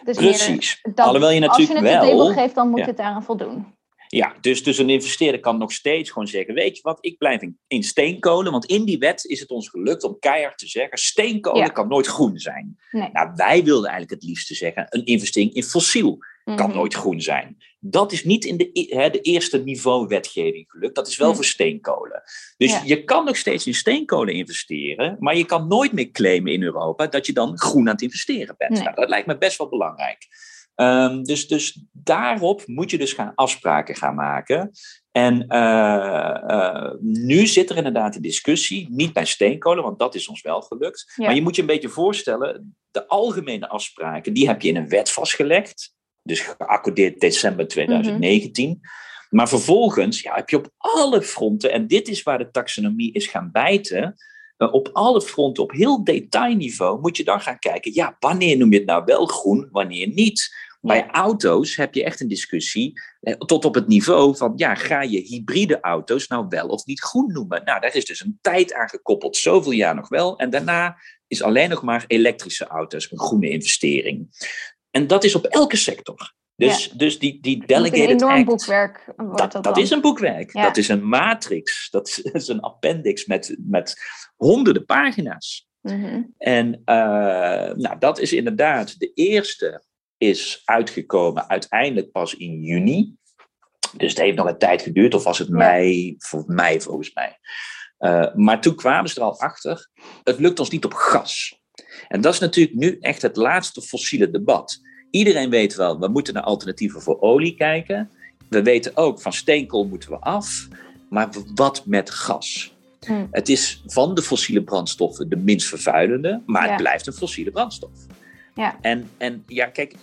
Dus Precies. Alhoewel je natuurlijk als je het wel, een label geeft, dan moet ja. het daaraan voldoen. Ja, dus, dus een investeerder kan nog steeds gewoon zeggen: Weet je wat, ik blijf in, in steenkolen. Want in die wet is het ons gelukt om keihard te zeggen: steenkolen ja. kan nooit groen zijn. Nee. Nou, wij wilden eigenlijk het liefste zeggen: een investering in fossiel kan mm-hmm. nooit groen zijn. Dat is niet in de, de eerste niveau wetgeving gelukt. Dat is wel mm. voor steenkolen. Dus ja. je kan nog steeds in steenkolen investeren. Maar je kan nooit meer claimen in Europa dat je dan groen aan het investeren bent. Nee. Nou, dat lijkt me best wel belangrijk. Um, dus, dus daarop moet je dus gaan afspraken gaan maken. En uh, uh, nu zit er inderdaad een discussie, niet bij steenkolen, want dat is ons wel gelukt. Ja. Maar je moet je een beetje voorstellen, de algemene afspraken, die heb je in een wet vastgelegd. Dus geaccordeerd december 2019. Mm-hmm. Maar vervolgens ja, heb je op alle fronten, en dit is waar de taxonomie is gaan bijten, op alle fronten, op heel detailniveau, moet je dan gaan kijken, ja, wanneer noem je het nou wel groen, wanneer niet? Bij auto's heb je echt een discussie eh, tot op het niveau van, ja, ga je hybride auto's nou wel of niet groen noemen? Nou, daar is dus een tijd aan gekoppeld, zoveel jaar nog wel. En daarna is alleen nog maar elektrische auto's een groene investering. En dat is op elke sector. Dus, dus die, die delegated een enorm act, boekwerk. Wordt dat, dat, dat dan. is een boekwerk. Ja. Dat is een matrix. Dat is een appendix met, met honderden pagina's. Mhm. En eh, nou, dat is inderdaad, de eerste is uitgekomen uiteindelijk pas in juni. Dus het heeft nog een tijd geduurd, of was het Ja. mei, voor mei volgens mij. Eh, maar toen kwamen ze er al achter, het lukt ons niet op gas. En dat is natuurlijk nu echt het laatste fossiele debat. Iedereen weet wel, we moeten naar alternatieven voor olie kijken. We weten ook, van steenkool moeten we af. Maar wat met gas? Hm. Het is van de fossiele brandstoffen de minst vervuilende, maar Ja. het blijft een fossiele brandstof. Ja. En, en ja, kijk,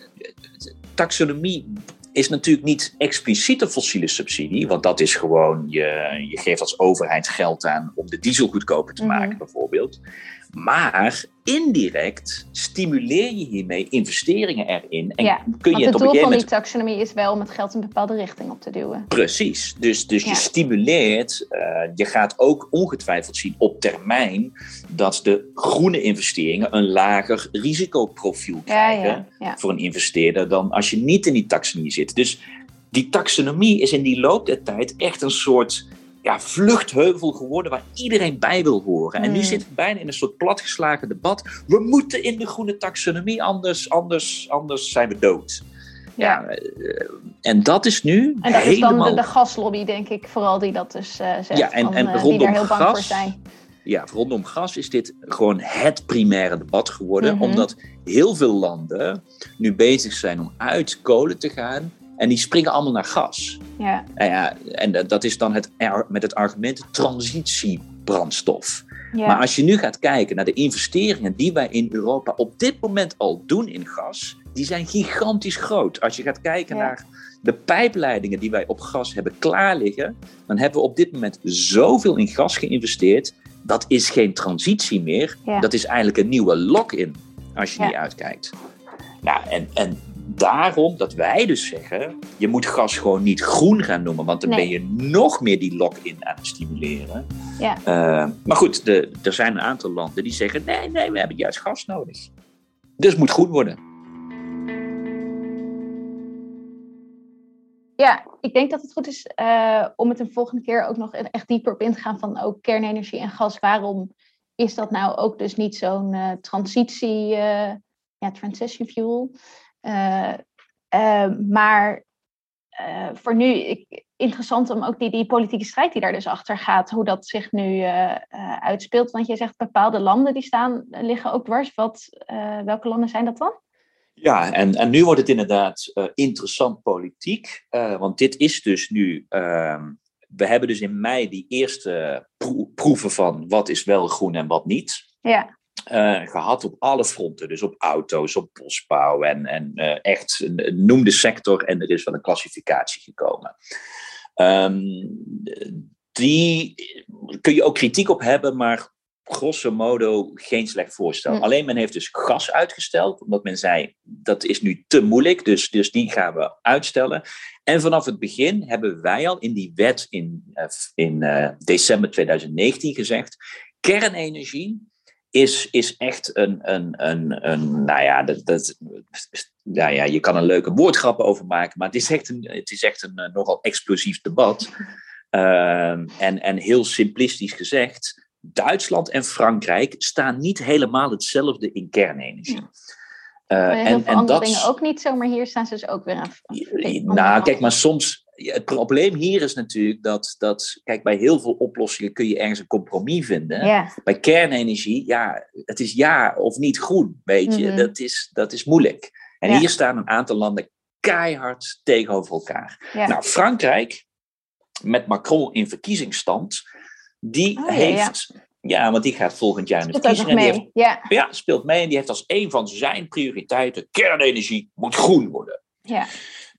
taxonomie is natuurlijk niet expliciet een fossiele subsidie, want dat is gewoon, je, je geeft als overheid geld aan om de diesel goedkoper te Mhm. maken, bijvoorbeeld. Maar indirect stimuleer je hiermee investeringen erin. En Ja, kun je het op doel een gegeven van moment die taxonomie is wel om het geld een bepaalde richting op te duwen. Precies. Dus, dus Ja. je stimuleert, eh, je gaat ook ongetwijfeld zien op termijn dat de groene investeringen een lager risicoprofiel krijgen ja. voor een investeerder dan als je niet in die taxonomie zit. Dus die taxonomie is in die loop der tijd echt een soort ja, vluchtheuvel geworden waar iedereen bij wil horen. En nu Hmm. zitten we bijna in een soort platgeslagen debat. We moeten in de groene taxonomie, anders, anders, anders zijn we dood. Ja, eh, en dat is nu En dat is helemaal... dan de, de gaslobby, denk ik, vooral die dat dus eh zegt. Ja, en- van, en eh, die rondom daar heel bang voor gas zijn. Ja, rondom gas is dit gewoon het primaire debat geworden. Mhm. Omdat heel veel landen nu bezig zijn om uit kolen te gaan. En die springen allemaal naar gas. Ja, En, ja, en dat- is dan het, met het argument transitiebrandstof. ja. Maar als je nu gaat kijken naar de investeringen die wij in Europa op dit moment al doen in gas, die zijn gigantisch groot. Als je gaat kijken Ja. naar de pijpleidingen die wij op gas hebben klaar liggen, dan hebben we op dit moment zoveel in gas geïnvesteerd. Dat is geen transitie meer. Ja. Dat is eigenlijk een nieuwe lock-in als je Ja. niet uitkijkt. Nou, en, en daarom dat wij dus zeggen, je moet gas gewoon niet groen gaan noemen, want dan Nee. ben je nog meer die lock-in aan het stimuleren. Ja. Eh, maar goed, de, er zijn een aantal landen die zeggen, nee, nee, we hebben juist gas nodig. Dus het moet groen worden. Ja, ik denk dat het goed is eh, om het een volgende keer ook nog echt dieper op in te gaan van ook kernenergie en gas. Waarom is dat nou ook dus niet zo'n eh, transitie, ja, transition fuel? Eh, eh, maar eh, voor nu, ik, interessant om ook die, die politieke strijd die daar dus achter gaat, hoe dat zich nu eh, uitspeelt. Want je zegt bepaalde landen die staan, liggen ook dwars. Wat, welke landen zijn dat dan? Ja, en, en nu wordt het inderdaad interessant politiek. want dit is dus nu. ehm, we hebben dus in mei die eerste pro- proeven van wat is wel groen en wat niet. Ja, eh, gehad op alle fronten. Dus op auto's, op bosbouw en, en eh, echt een- noem de sector en er is wel een klassificatie gekomen. Ehm, die kun je ook kritiek op hebben, maar grosso modo geen slecht voorstel. Hm. Alleen men heeft dus gas uitgesteld, omdat men zei dat is nu te moeilijk, dus, dus die gaan we uitstellen. En vanaf het begin hebben wij al in die wet in, eh, in eh, december 2019 gezegd, kernenergie is, is echt een, een, een, een nou ja, dat, dat, nou ja, je kan een leuke woordgrappen over maken, maar het is echt een, het is echt een eh, nogal explosief debat. Ehm, en, en heel simplistisch gezegd, Duitsland en Frankrijk staan niet helemaal hetzelfde in kernenergie. Heel en, en dat, dingen ook niet zo, maar hier staan ze dus ook weer aan. nou, kijk, maar soms. Het probleem hier is natuurlijk dat, dat. Kijk, bij heel veel oplossingen kun je ergens een compromis vinden. Bij kernenergie, ja, het is ja of niet groen, weet je. Mhm. dat, is, dat is moeilijk. En hier staan een aantal landen keihard tegenover elkaar. Nou, Frankrijk, met Macron in verkiezingsstand, die Oh, heeft. Ja. want die gaat volgend jaar in de verkiezingen. heeft- mee. Ja, ja, speelt mee en die heeft als een van zijn prioriteiten: kernenergie moet groen worden. ja.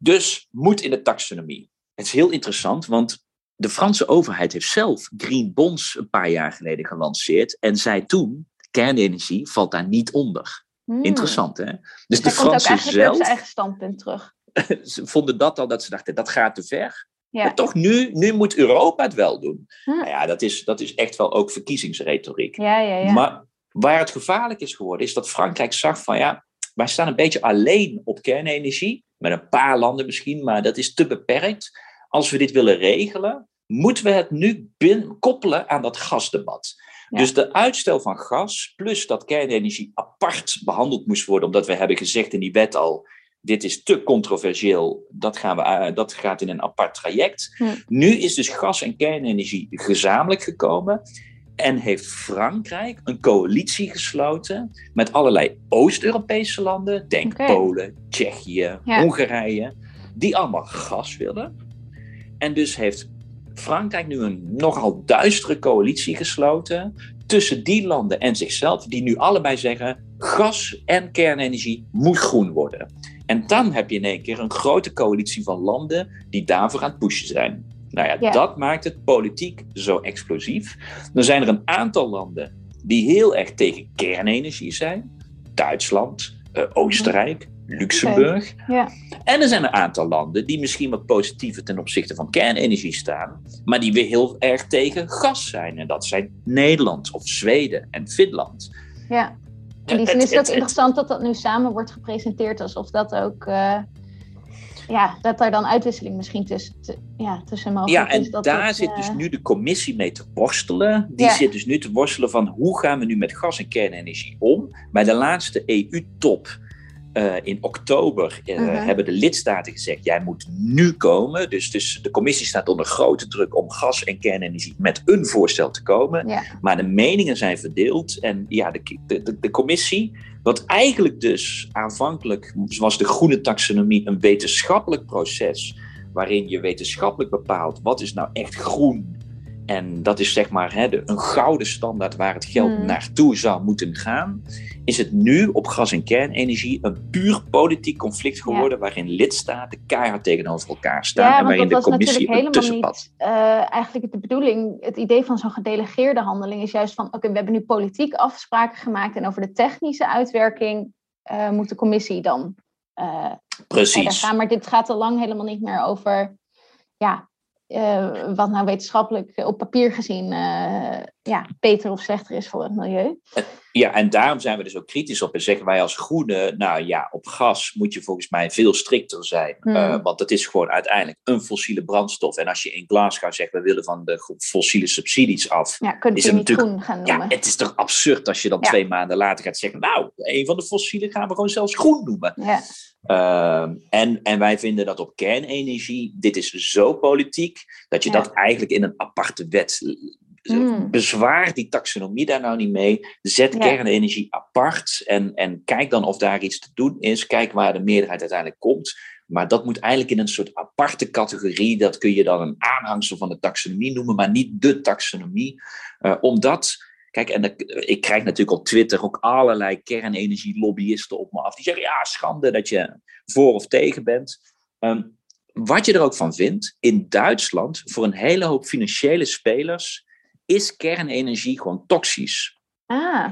Dus moet in de taxonomie. Het is heel interessant, want de Franse overheid heeft zelf green bonds een paar jaar geleden gelanceerd en zei toen: kernenergie valt daar niet onder. Hmm. Interessant, hè? Dus de komt ook Fransen op zelf eigen standpunt terug. ze vonden dat al, dat ze dachten, dat gaat te ver. Ja. Maar toch, nu, nu moet Europa het wel doen. Hm. Nou ja, dat is, dat is echt wel ook verkiezingsretoriek. Ja, ja, ja. Maar waar het gevaarlijk is geworden, is dat Frankrijk zag van ja, wij staan een beetje alleen op kernenergie. Met een paar landen misschien, maar dat is te beperkt. Als we dit willen regelen, moeten we het nu bin- koppelen aan dat gasdebat. Ja. Dus de uitstel van gas, plus dat kernenergie apart behandeld moest worden, omdat we hebben gezegd in die wet al, dit is te controversieel, dat, gaan we, eh, dat gaat in een apart traject. Hm. Nu is dus gas en kernenergie gezamenlijk gekomen. En heeft Frankrijk een coalitie gesloten met allerlei Oost-Europese landen, denk. Polen, Tsjechië, Ja. Hongarije, die allemaal gas willen. En dus heeft Frankrijk nu een nogal duistere coalitie gesloten tussen die landen en zichzelf, die nu allebei zeggen: gas en kernenergie moet groen worden. En dan heb je in één keer een grote coalitie van landen die daarvoor aan het pushen zijn. Nou ja, Ja. dat maakt het politiek zo explosief. Dan zijn er een aantal landen die heel erg tegen kernenergie zijn: Duitsland, eh, Oostenrijk, Luxemburg. ja. En er zijn een aantal landen die misschien wat positiever ten opzichte van kernenergie staan, maar die weer heel erg tegen gas zijn. En dat zijn Nederland of Zweden en Finland. ja. In die Het- zin is het ook interessant dat dat nu samen wordt gepresenteerd alsof dat ook, eh, ja, dat daar dan uitwisseling misschien tussen, te- ja, tussen mogelijk Ja, en is. Dat daar zit eh, dus nu de commissie mee te worstelen. Die Ja. zit dus nu te worstelen van hoe gaan we nu met gas en kernenergie om. Bij de laatste EU-top eh, in oktober eh, Mhm. hebben de lidstaten gezegd: jij moet nu komen. Dus, dus de commissie staat onder grote druk om gas en kernenergie met een voorstel te komen. Maar de meningen zijn verdeeld. En ja, de, de, de, de commissie, wat eigenlijk dus aanvankelijk was de groene taxonomie een wetenschappelijk proces. Waarin je wetenschappelijk bepaalt wat is nou echt groen. En dat is zeg maar hè, de, een gouden standaard waar het geld Hmm. naartoe zou moeten gaan. Is het nu op gas- en kernenergie een puur politiek conflict geworden. Waarin lidstaten keihard tegenover elkaar staan. Ja, en waarin de commissie een tussenpad. niet eh, eigenlijk de bedoeling. Het idee van zo'n gedelegeerde handeling is juist van: oké, we hebben nu politiek afspraken gemaakt en over de technische uitwerking eh, moet de commissie dan eh, Precies. gaan. Maar dit gaat al lang helemaal niet meer over, ja, eh, wat nou wetenschappelijk op papier gezien eh, ja, beter of slechter is voor het milieu. Ja, en daarom zijn we dus ook kritisch op en zeggen wij als groene, nou ja, op gas moet je volgens mij veel strikter zijn. Hmm. Eh, want dat is gewoon uiteindelijk een fossiele brandstof. En als je in Glasgow zegt, we willen van de fossiele subsidies af. Ja, kun Is je het niet groen gaan Ja, noemen. het is toch absurd als je dan Ja. twee maanden later gaat zeggen, nou, een van de fossielen gaan we gewoon zelfs groen noemen. Ja, Ehm, en, en wij vinden dat op kernenergie, dit is zo politiek, dat je Ja. dat eigenlijk in een aparte wet. Mm. Bezwaar die taxonomie daar nou niet mee. Zet Ja. kernenergie apart en, en kijk dan of daar iets te doen is. Kijk waar de meerderheid uiteindelijk komt. Maar dat moet eigenlijk in een soort aparte categorie. Dat kun je dan een aanhangsel van de taxonomie noemen, maar niet de taxonomie. Eh, omdat. Kijk, en ik krijg natuurlijk op Twitter ook allerlei kernenergie-lobbyisten op me af. Die zeggen, ja, schande dat je voor of tegen bent. Ehm, wat je er ook van vindt, in Duitsland, voor een hele hoop financiële spelers, is kernenergie gewoon toxisch. ah.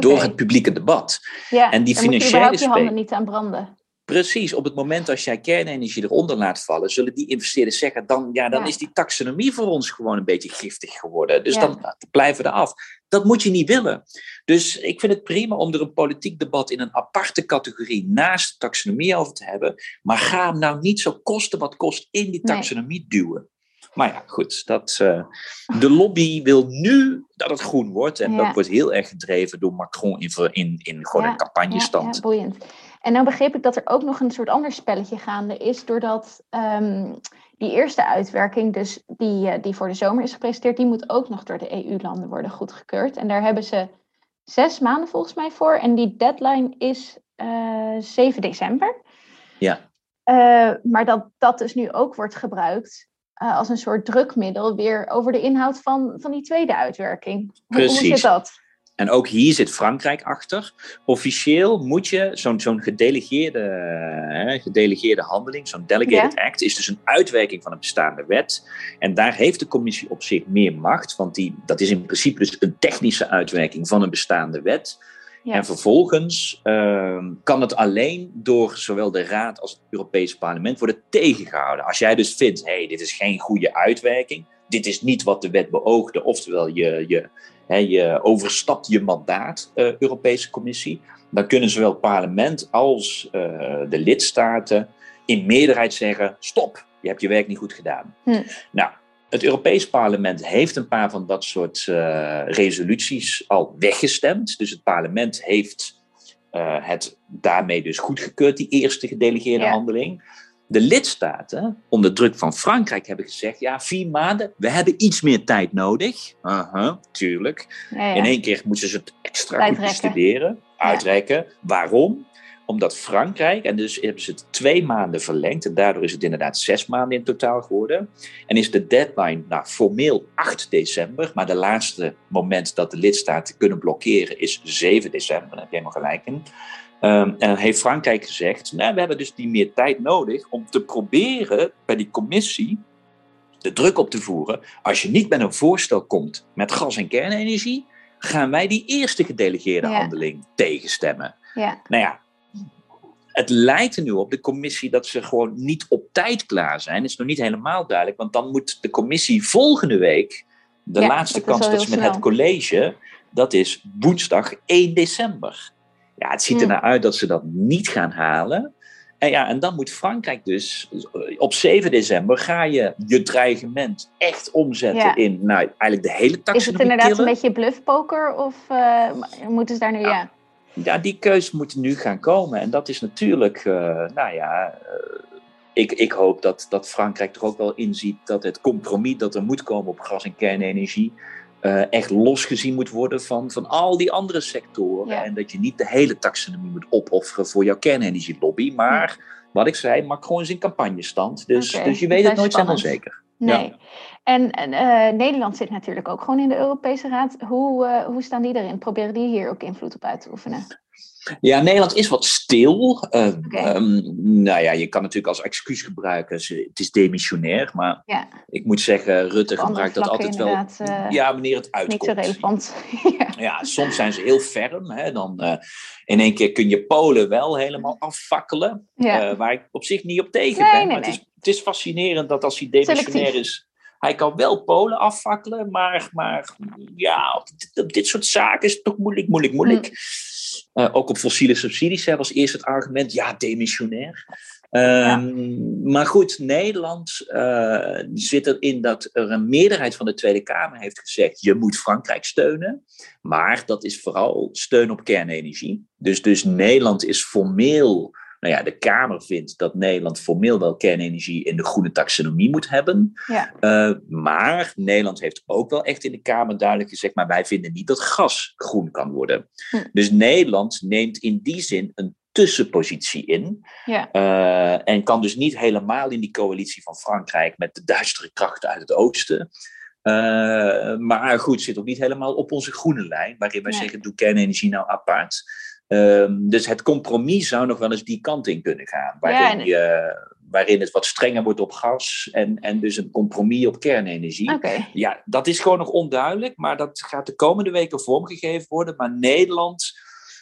Door het publieke debat. ja. en die dan moet je financiële je handen niet aan branden. Precies, op het moment als jij kernenergie eronder laat vallen, zullen die investeerders zeggen, dan, ja, dan Ja. is die taxonomie voor ons gewoon een beetje giftig geworden. Dus Ja. dan blijven we eraf. Dat moet je niet willen. Dus ik vind het prima om er een politiek debat in een aparte categorie naast de taxonomie over te hebben. Maar ga hem nou niet zo kosten wat kost in die Nee. taxonomie duwen. Maar ja, goed. Dat, eh, de lobby wil nu dat het groen wordt. En Ja. dat wordt heel erg gedreven door Macron in, in, in gewoon Ja, een campagnestand. Ja, ja, boeiend. En nou begreep ik dat er ook nog een soort ander spelletje gaande is, doordat ehm, die eerste uitwerking, dus die, eh, die voor de zomer is gepresenteerd, die moet ook nog door de EU-landen worden goedgekeurd. En daar hebben ze zes maanden volgens mij voor. En die deadline is eh 7 december. Ja. Maar dat dat dus nu ook wordt gebruikt eh, als een soort drukmiddel weer over de inhoud van, van die tweede uitwerking. Hoe, hoe Precies. zit dat? En ook hier zit Frankrijk achter. Officieel moet je zo'n zo'n gedelegeerde, hè, gedelegeerde handeling, zo'n delegated act, is dus een uitwerking van een bestaande wet. En daar heeft de commissie op zich meer macht, want die, dat is in principe dus een technische uitwerking van een bestaande wet. En vervolgens ehm, kan het alleen door zowel de Raad als het Europese Parlement worden tegengehouden. Als jij dus vindt, hé, hey, dit is geen goede uitwerking, dit is niet wat de wet beoogde, oftewel je, je, hè, je overstapt je mandaat, uh, Europese Commissie, dan kunnen zowel het parlement als uh, de lidstaten in meerderheid zeggen, stop, je hebt je werk niet goed gedaan. Hm. Nou, het Europees Parlement heeft een paar van dat soort uh, resoluties al weggestemd. Dus het parlement heeft uh, het daarmee dus goedgekeurd, die eerste gedelegeerde ja. handeling. De lidstaten, onder druk van Frankrijk, hebben gezegd: ja, vier maanden, we hebben iets meer tijd nodig. Uh-huh, tuurlijk. Ja, ja. In één keer moeten ze het extra goed bestuderen, uitrekken. Waarom? Omdat Frankrijk, en dus hebben ze het twee maanden verlengd, en daardoor is het inderdaad zes maanden in totaal geworden. En is de deadline nou, formeel 8 december, maar de laatste moment dat de lidstaten kunnen blokkeren is 7 december. Daar heb je helemaal gelijk in. Um, en heeft Frankrijk gezegd, nou, we hebben dus die meer tijd nodig om te proberen bij die commissie de druk op te voeren. Als je niet met een voorstel komt met gas- en kernenergie, gaan wij die eerste gedelegeerde ja. handeling tegenstemmen. Ja. Nou ja, het lijkt er nu op, de commissie, dat ze gewoon niet op tijd klaar zijn. Dat is nog niet helemaal duidelijk, want dan moet de commissie volgende week, de ja, laatste dat kans dat ze met snel. het college, dat is woensdag 1 december. Ja, het ziet er naar uit dat ze dat niet gaan halen. En ja, en dan moet Frankrijk dus op 7 december ga je je dreigement echt omzetten ja. in nou, eigenlijk de hele taxonomie. Is het inderdaad killen. een beetje bluffpoker of uh, moeten ze daar nu ja. ja ja, die keus moet nu gaan komen. En dat is natuurlijk, uh, nou ja, uh, ik, ik hoop dat, dat Frankrijk er ook wel inziet dat het compromis dat er moet komen op gas- en kernenergie uh, echt losgezien moet worden van, van al die andere sectoren. Ja. En dat je niet de hele taxonomie moet opofferen voor jouw kernenergielobby. Maar ja. wat ik zei, Macron is in campagnestand. Dus, okay. dus je weet het nooit helemaal zeker. Nee. En, en uh, Nederland zit natuurlijk ook gewoon in de Europese Raad. Hoe, uh, hoe staan die erin? Proberen die hier ook invloed op uit te oefenen? Ja, Nederland is wat stil. Uh, okay. um, nou ja, je kan natuurlijk als excuus gebruiken, het is demissionair. Maar ja. ik moet zeggen, Rutte gebruikt dat altijd wel. Uh, ja, wanneer het uitkomt. Niet zo relevant. ja. ja. soms zijn ze heel ferm. Hè, dan uh, in één keer kun je Polen wel helemaal afvakkelen. Ja. waar ik op zich niet op tegen nee, ben. Nee, maar nee. Het, is, het is fascinerend dat als hij demissionair is hij kan wel Polen afvakkelen, maar, maar ja, op dit, op dit, soort zaken is het toch moeilijk, moeilijk, moeilijk. Mm. Uh, ook op fossiele subsidies hè, was eerst het argument, ja, demissionair. Ja. Maar goed, Nederland uh, zit erin dat er een meerderheid van de Tweede Kamer heeft gezegd: je moet Frankrijk steunen. Maar dat is vooral steun op kernenergie. Dus, dus Nederland is formeel nou ja, de Kamer vindt dat Nederland formeel wel kernenergie in de groene taxonomie moet hebben. Ja. Uh, maar Nederland heeft ook wel echt in de Kamer duidelijk gezegd, maar wij vinden niet dat gas groen kan worden. Hm. Dus Nederland neemt in die zin een tussenpositie in. Ja. Uh, en kan dus niet helemaal in die coalitie van Frankrijk met de duistere krachten uit het oosten. Uh, maar goed, zit ook niet helemaal op onze groene lijn, waarin wij Nee. zeggen: doe kernenergie nou apart. Um, dus het compromis zou nog wel eens die kant in kunnen gaan. Waarin, je, waarin het wat strenger wordt op gas en, en dus een compromis op kernenergie. Ja, dat is gewoon nog onduidelijk, maar dat gaat de komende weken vormgegeven worden. Maar Nederland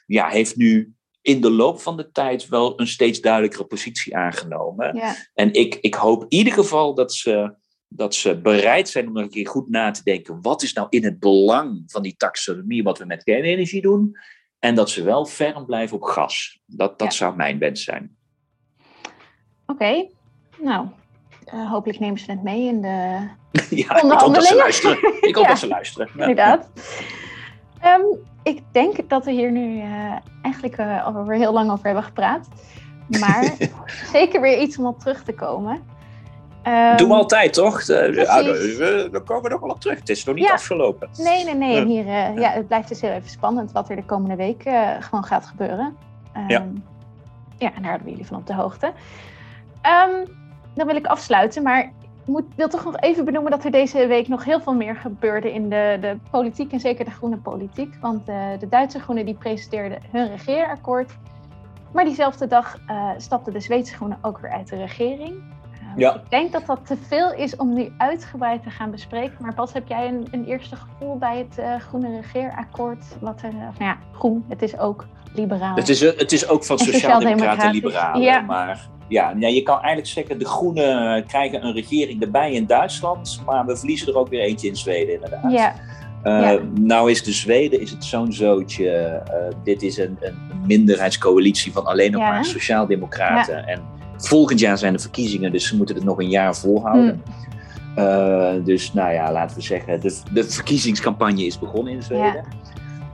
ja, heeft nu in de loop van de tijd wel een steeds duidelijkere positie aangenomen. Ja. En ik, ik hoop in ieder geval dat ze, dat ze bereid zijn om nog een keer goed na te denken. Wat is nou in het belang van die taxonomie wat we met kernenergie doen? En dat ze wel ferm blijven op gas. Dat, dat Ja. zou mijn wens zijn. Oké. Nou, eh, hopelijk nemen ze het mee in de ja, ik hoop dat ze Onderhandelingen. luisteren. Ik hoop Ja. dat ze luisteren. Ja. Inderdaad. Ehm, ik denk dat we hier nu eh, eigenlijk eh, alweer heel lang over hebben gepraat. Maar zeker weer iets om op terug te komen. Ehm, Doen we altijd, toch? Ja, we- we- daar komen we nog wel op terug. Het is nog niet Ja. afgelopen. Nee, nee, nee. Ja. En hier, eh, ja, het blijft dus heel even spannend wat er de komende week eh, gewoon gaat gebeuren. Ehm, Ja. Ja, en daar houden we jullie van op de hoogte. Ehm, dan wil ik afsluiten, maar ik moet, wil toch nog even benoemen dat er deze week nog heel veel meer gebeurde in de, de politiek en zeker de groene politiek. Want eh, de Duitse Groenen die presenteerden hun regeerakkoord. Maar diezelfde dag stapten de Zweedse Groenen ook weer uit de regering. Ja. Ik denk dat dat te veel is om nu uitgebreid te gaan bespreken. Maar Bas, heb jij een, een eerste gevoel bij het uh, Groene Regeerakkoord? Wat er, of, nou ja, groen, het is ook liberaal. Het is, het is ook van sociaal-democraten en liberalen. Ja. Maar ja, ja, je kan eigenlijk zeggen, de Groenen krijgen een regering erbij in Duitsland. Maar we verliezen er ook weer eentje in Zweden, inderdaad. Ja. Uh, Nou is de Zweden is het zo'n zootje. Uh, dit is een, een, minderheidscoalitie van alleen nog maar sociaaldemocraten. En volgend jaar zijn de verkiezingen, dus ze moeten het nog een jaar volhouden. Hmm. Uh, dus nou ja, laten we zeggen, de, de verkiezingscampagne is begonnen in Zweden.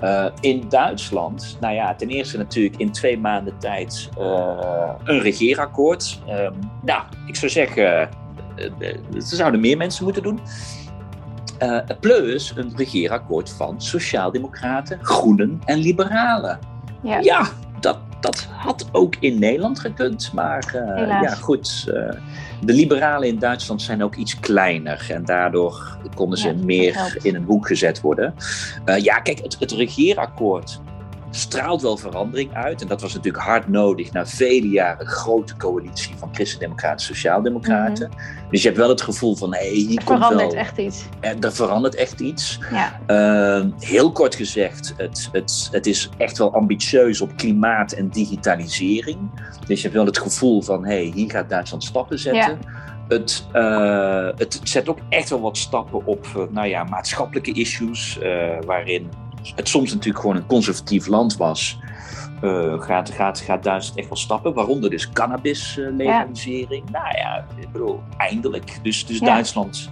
Ja. in Duitsland, nou ja, ten eerste natuurlijk in twee maanden tijd een regeerakkoord. Ehm, nou, ik zou zeggen, ze zouden meer mensen moeten doen. Plus een regeerakkoord van Sociaaldemocraten, Groenen en Liberalen. Ja, ja dat, had ook in Nederland gekund. Maar uh, ja, goed. Uh, de liberalen in Duitsland zijn ook iets kleiner. En daardoor konden ze meer in een hoek gezet worden. ja, kijk, het, het regeerakkoord straalt wel verandering uit. En dat was natuurlijk hard nodig na vele jaren grote coalitie van Christen-Democraten en Sociaaldemocraten. Mm Dus je hebt wel het gevoel van, hé, hey, hier er komt verandert echt iets. Er verandert echt iets. Ja. Uh, heel kort gezegd, het, het, het is echt wel ambitieus op klimaat en digitalisering. Dus je hebt wel het gevoel van, hé, hey, hier gaat Duitsland stappen zetten. Ja. Het, uh, het zet ook echt wel wat stappen op uh, nou ja, maatschappelijke issues, uh, waarin het soms natuurlijk gewoon een conservatief land was, uh, gaat, gaat, gaat Duitsland echt wel stappen. Waaronder dus cannabis-legalisering. Nou ja, ik bedoel, eindelijk. Dus, dus Duitsland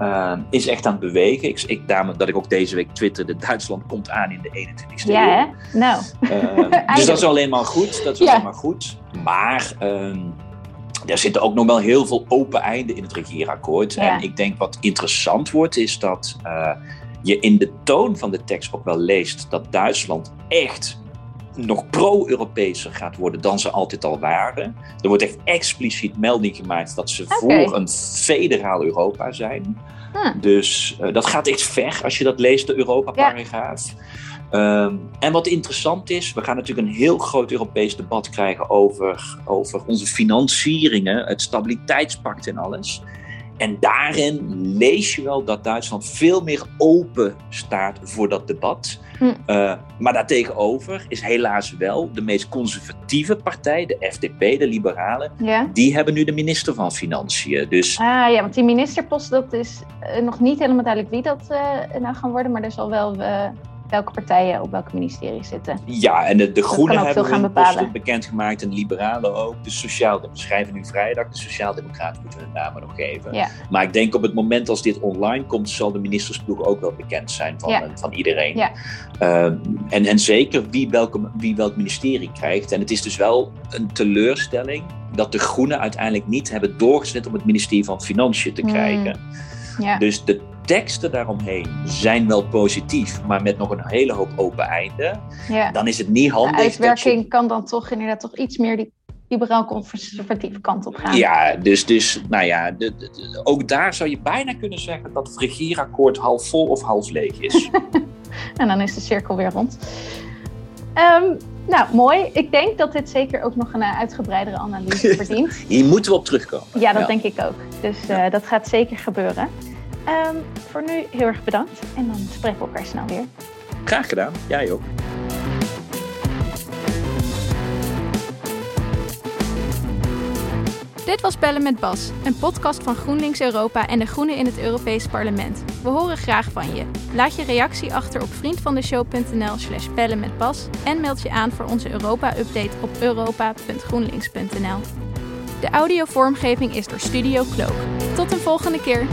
uh, is echt aan het bewegen. Ik, ik, daarom dat ik ook deze week twitterde, Duitsland komt aan in de 21ste eeuw. Ja, nou. dus dat is alleen maar goed. Dat is alleen maar goed. Maar... Ehm, er zitten ook nog wel heel veel open einden in het regeerakkoord. En ik denk wat interessant wordt, is dat je in de toon van de tekst ook wel leest dat Duitsland echt nog pro-Europeeser gaat worden dan ze altijd al waren. Er wordt echt expliciet melding gemaakt dat ze voor een federaal Europa zijn. Dus uh, dat gaat echt ver als je dat leest, de Europa-paragraaf. Ja. Um, en wat interessant is, we gaan natuurlijk een heel groot Europees debat krijgen over, over onze financieringen, het stabiliteitspact en alles. En daarin lees je wel dat Duitsland veel meer open staat voor dat debat. Hm. Uh, maar daartegenover is helaas wel de meest conservatieve partij, de FDP, de Liberalen, ja. die hebben nu de minister van Financiën. Dus... Ah ja, want die ministerpost, dat is uh, nog niet helemaal duidelijk wie dat uh, nou gaan worden, maar er zal wel welke partijen op welke ministerie zitten. Ja, en de, de Groenen hebben hun posten bekendgemaakt en de Liberalen ook. De sociaal, we schrijven nu vrijdag, de Sociaaldemocraten moeten hun namen nog geven. Ja. Maar ik denk op het moment als dit online komt, zal de ministersploeg ook wel bekend zijn van, ja. van iedereen. Ja. Uh, en, en zeker wie, welke, wie welk ministerie krijgt. En het is dus wel een teleurstelling dat de Groenen uiteindelijk niet hebben doorgezet om het ministerie van Financiën te hmm. krijgen. Ja. Dus de teksten daaromheen zijn wel positief, maar met nog een hele hoop open einden, ja. dan is het niet handig. De uitwerking kan dan toch inderdaad toch iets meer die liberaal-conservatieve kant op gaan. Ja, dus, dus nou ja, de, de, ook daar zou je bijna kunnen zeggen dat het regeerakkoord half vol of half leeg is. en dan is de cirkel weer rond. Um, nou, mooi. Ik denk dat dit zeker ook nog een uh, uitgebreidere analyse verdient. Hier moeten we op terugkomen. Ja, dat denk ik ook. Dus uh, dat gaat zeker gebeuren. Um, voor nu heel erg bedankt en dan spreken we elkaar snel weer. Graag gedaan, jij ook. Dit was Bellen met Bas, een podcast van GroenLinks Europa en de Groenen in het Europees Parlement. We horen graag van je. Laat je reactie achter op vriendvandeshow.nl slash bellen met Bas en meld je aan voor onze Europa-update op europa.groenlinks.nl. De audiovormgeving is door Studio Cloak. Tot een volgende keer!